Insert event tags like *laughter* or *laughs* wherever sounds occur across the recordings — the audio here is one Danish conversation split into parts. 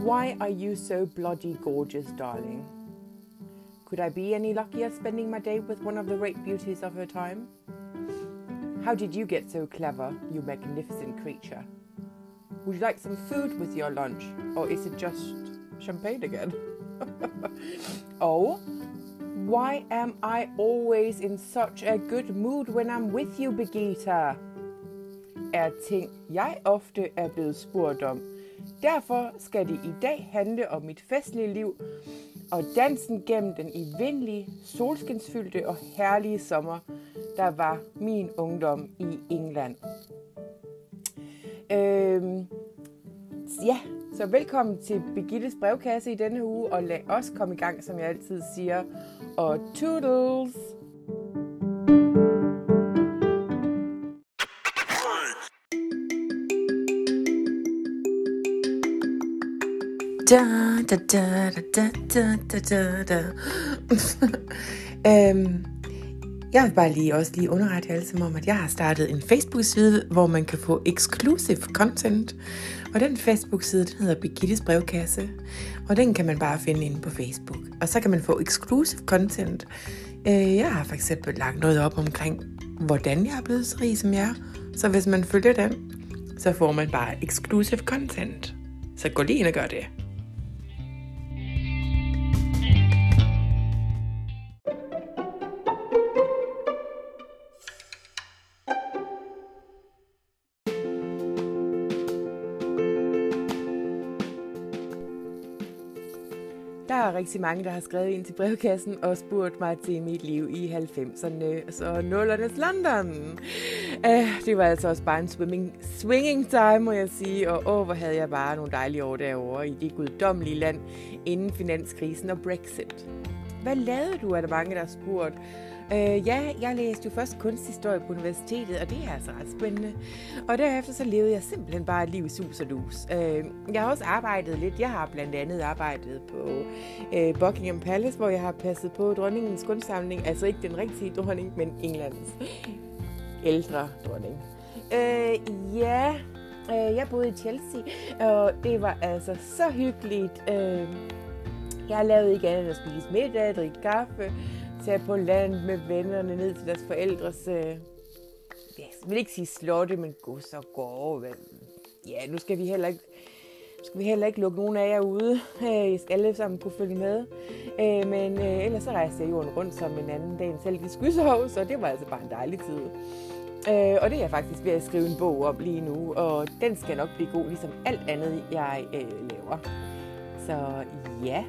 Why are you so bloody gorgeous, darling? Could I be any luckier spending my day with one of the great beauties of her time? How did you get so clever, you magnificent creature? Would you like some food with your lunch, or is it just champagne again? *laughs* oh, why am I always in such a good mood when I'm with you, Birgitta? Er ting, jeg ofte er blevet spurgt om. Derfor skal det i dag handle om mit festlige liv og dansen gennem den evindelige, solskinsfyldte og herlige sommer, der var min ungdom i England. Øhm, ja, så velkommen til Birgittes brevkasse i denne uge, og lad os komme i gang, som jeg altid siger. Og toodles! Da, da, da, da, da, da, da, da. øhm, jeg vil bare lige også lige underrette jer alle sammen om, at jeg har startet en Facebook-side, hvor man kan få exclusive content. Og den Facebook-side, den hedder Birgittes brevkasse. Og den kan man bare finde inde på Facebook. Og så kan man få exclusive content. Øh, jeg har for eksempel lagt noget op omkring, hvordan jeg er blevet så rig som jeg er. Så hvis man følger den, så får man bare exclusive content. Så gå lige ind og gør det. Er rigtig mange, der har skrevet ind til brevkassen og spurgt mig til mit liv i 90'erne, så 0'ernes London. Uh, øh, det var altså også bare en swimming, swinging time, må jeg sige, og åh, hvor havde jeg bare nogle dejlige år derovre i det guddommelige land inden finanskrisen og Brexit. Hvad lavede du, er der mange, der har spurgt. Øh, ja, jeg læste jo først kunsthistorie på universitetet, og det er altså ret spændende. Og derefter så levede jeg simpelthen bare et liv i sus og dus. Øh, jeg har også arbejdet lidt. Jeg har blandt andet arbejdet på øh, Buckingham Palace, hvor jeg har passet på dronningens kunstsamling. Altså ikke den rigtige dronning, men Englands ældre dronning. Øh, ja, øh, jeg boede i Chelsea, og det var altså så hyggeligt. Øh, jeg lavede ikke andet end at spise middag, drikke kaffe, tage på land med vennerne ned til deres forældres, øh, jeg vil ikke sige slotte, men gods og gårde. Ja, nu skal vi heller ikke, skal vi heller ikke lukke nogen af jer ude. Øh, I skal alle sammen kunne følge med. Øh, men øh, ellers så rejste jeg jorden rundt som en anden dag en selv i Skyshov, så det var altså bare en dejlig tid. Øh, og det er jeg faktisk ved at skrive en bog om lige nu, og den skal nok blive god, ligesom alt andet, jeg øh, laver. Så ja.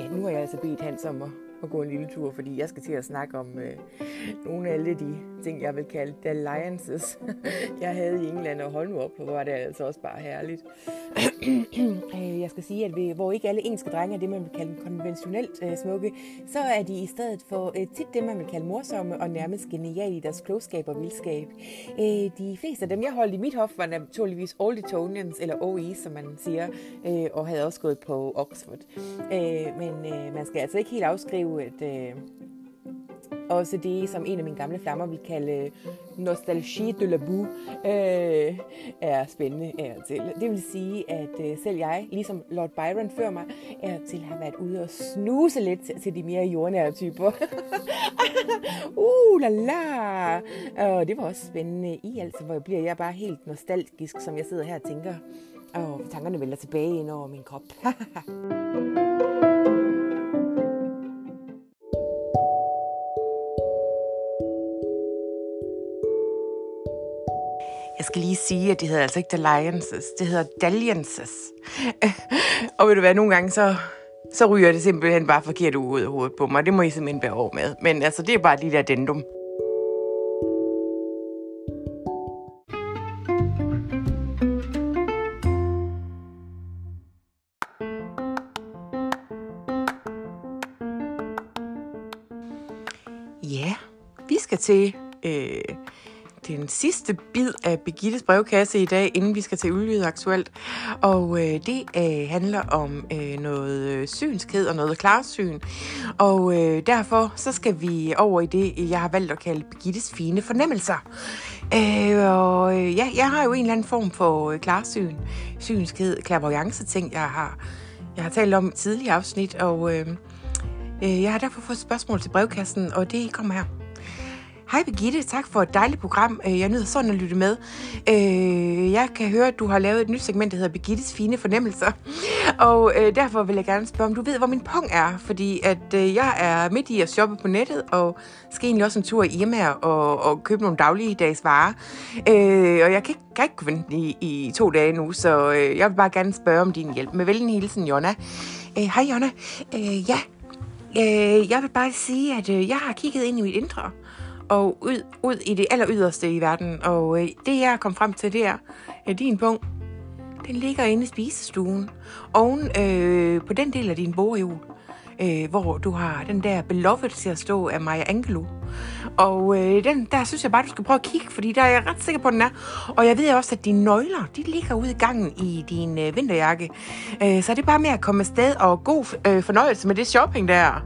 Ja, nu har jeg altså bedt Hans om at, at gå en lille tur, fordi jeg skal til at snakke om øh, nogle af alle de ting, jeg vil kalde the alliances, *laughs* jeg havde i England. Og hold nu op, hvor var det altså også bare herligt. *clears throat* Øh, jeg skal sige, at vi, hvor ikke alle engelske drenge er det, man vil kalde konventionelt øh, smukke, så er de i stedet for øh, tit det, man vil kalde morsomme og nærmest geniale i deres klogskab og vildskab. Øh, de fleste af dem, jeg holdt i mit hof, var naturligvis Oldetonians, eller OE, som man siger, øh, og havde også gået på Oxford. Øh, men øh, man skal altså ikke helt afskrive, at... Øh, også det, som en af mine gamle flammer vil kalde øh, nostalgie de la boue, øh, er spændende af og til. Det vil sige, at øh, selv jeg, ligesom Lord Byron før mig, er til at have været ude og snuse lidt til de mere jordnære typer. *laughs* uh, la la! Og det var også spændende i, altså, hvor jeg bliver jeg bare helt nostalgisk, som jeg sidder her og tænker. Og tankerne vælger tilbage ind over min krop. *laughs* skal lige sige, at det hedder altså ikke Dalliances, det hedder Dalliances. og ved du hvad, nogle gange så, så ryger det simpelthen bare forkert ud af hovedet på mig. Det må I simpelthen bære over med. Men altså, det er bare lige der dendum. Ja, vi skal til den sidste bid af Begittes brevkasse i dag, inden vi skal til Ulydet Aktuelt. Og øh, det øh, handler om øh, noget øh, synskhed og noget klarsyn. Og øh, derfor så skal vi over i det, jeg har valgt at kalde Begittes fine fornemmelser. Øh, og øh, ja, jeg har jo en eller anden form for øh, klarsyn, synskhed, clairvoyance ting, jeg har, jeg har talt om i tidligere afsnit. Og øh, øh, jeg har derfor fået et spørgsmål til brevkassen, og det kommer her. Hej Birgitte, tak for et dejligt program. Øh, jeg nyder sådan at lytte med. Øh, jeg kan høre, at du har lavet et nyt segment, der hedder Birgittes fine fornemmelser. Og øh, derfor vil jeg gerne spørge, om du ved, hvor min pung er. Fordi at jeg er midt i at shoppe på nettet, og skal egentlig også en tur i Irma og, og købe nogle dagligdags varer. Og jeg kan ikke, kan ikke vente i, i to dage nu, så jeg vil bare gerne spørge om din hjælp. Med velden hilsen, Jonna. Hej Jonna. Ja, jeg vil bare sige, at jeg har kigget ind i mit indre og ud, ud i det aller yderste i verden. Og øh, det, jeg kom frem til, det er, at din punkt, den ligger inde i spisestuen, oven øh, på den del af din bordhjul, øh, hvor du har den der beloved til at stå af Maja Angelou. Og øh, den, der synes jeg bare, du skal prøve at kigge, fordi der er jeg ret sikker på, at den er. Og jeg ved også, at dine nøgler, de ligger ude i gangen i din øh, vinterjakke. Øh, så det er bare med at komme afsted, og god øh, fornøjelse med det shopping der.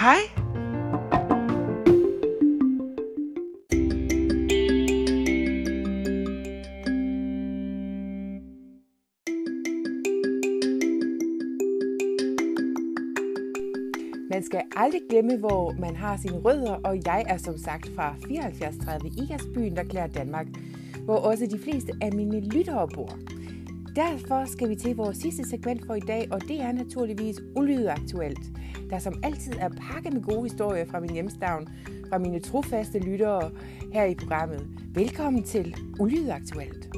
Hej. Man skal aldrig glemme, hvor man har sine rødder, og jeg er som sagt fra 7430 Igasbyen, der klæder Danmark, hvor også de fleste af mine lyttere bor. Derfor skal vi til vores sidste segment for i dag, og det er naturligvis Ulydet Aktuelt, der som altid er pakket med gode historier fra min hjemstavn, fra mine trofaste lyttere her i programmet. Velkommen til Ulydet Aktuelt.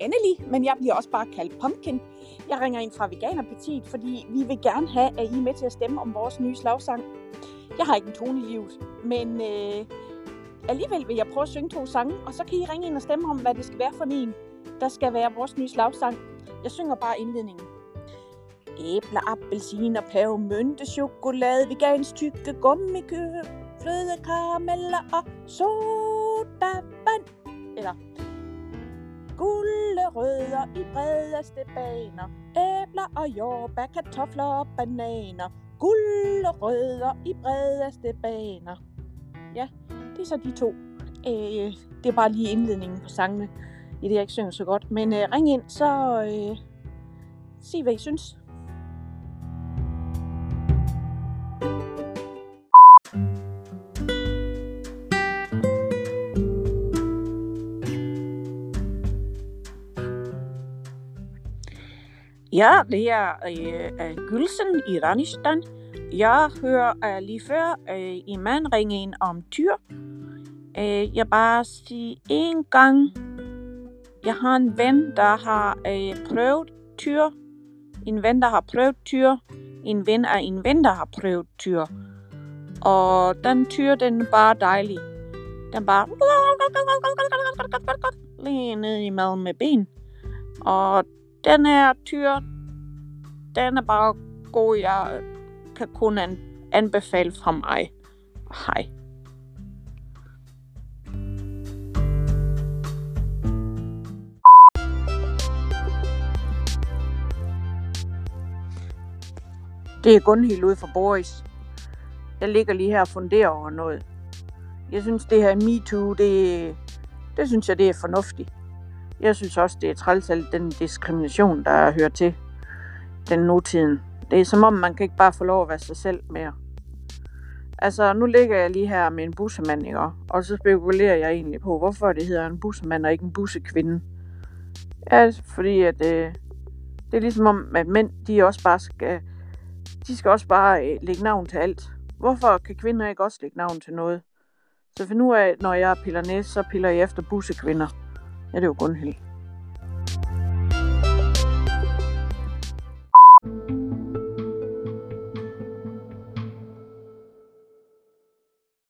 Anneli, men jeg bliver også bare kaldt Pumpkin. Jeg ringer ind fra Veganerpartiet, fordi vi vil gerne have, at I er med til at stemme om vores nye slagsang. Jeg har ikke en tone i livet, men øh, alligevel vil jeg prøve at synge to sange, og så kan I ringe ind og stemme om, hvad det skal være for en, der skal være vores nye slagsang. Jeg synger bare indledningen. Æbler, appelsiner, pæve, mynte, chokolade, vegansk tykke, gummikø, fløde, karameller og sodavand. Eller Gulerødder i bredeste baner. Æbler og jordbær, kartofler og bananer. Gulerødder i bredeste baner. Ja, det er så de to. Øh, det er bare lige indledningen på sangene, i det jeg ikke synger så godt. Men øh, ring ind, så øh, sig hvad I synes. Ja, det er øh, Gülsen i Ranistan. Jeg hører øh, lige før øh, i mand ringe ind om tyr. Øh, jeg bare sige en gang. Jeg har en ven, der har øh, prøvet tyr. En ven, der har prøvet tyr. En ven af en ven, der har prøvet tyr. Og den tyr, den er bare dejlig. Den bare lige ned i maden med ben. Og den her tyr, den er bare god. Jeg kan kun an- anbefale fra mig. Hej. Det er Gunhild ude for Boris. Jeg ligger lige her og funderer over noget. Jeg synes, det her MeToo, det, det synes jeg, det er fornuftigt. Jeg synes også, det er træls alt den diskrimination, der hører til den nutiden. Det er som om, man kan ikke bare få lov at være sig selv mere. Altså, nu ligger jeg lige her med en bussemand, ikke? og så spekulerer jeg egentlig på, hvorfor det hedder en bussemand og ikke en bussekvinde. Ja, fordi at, øh, det er ligesom om, at mænd, de også bare skal, de skal også bare øh, lægge navn til alt. Hvorfor kan kvinder ikke også lægge navn til noget? Så for nu af, når jeg piller næs, så piller jeg efter bussekvinder. Ja,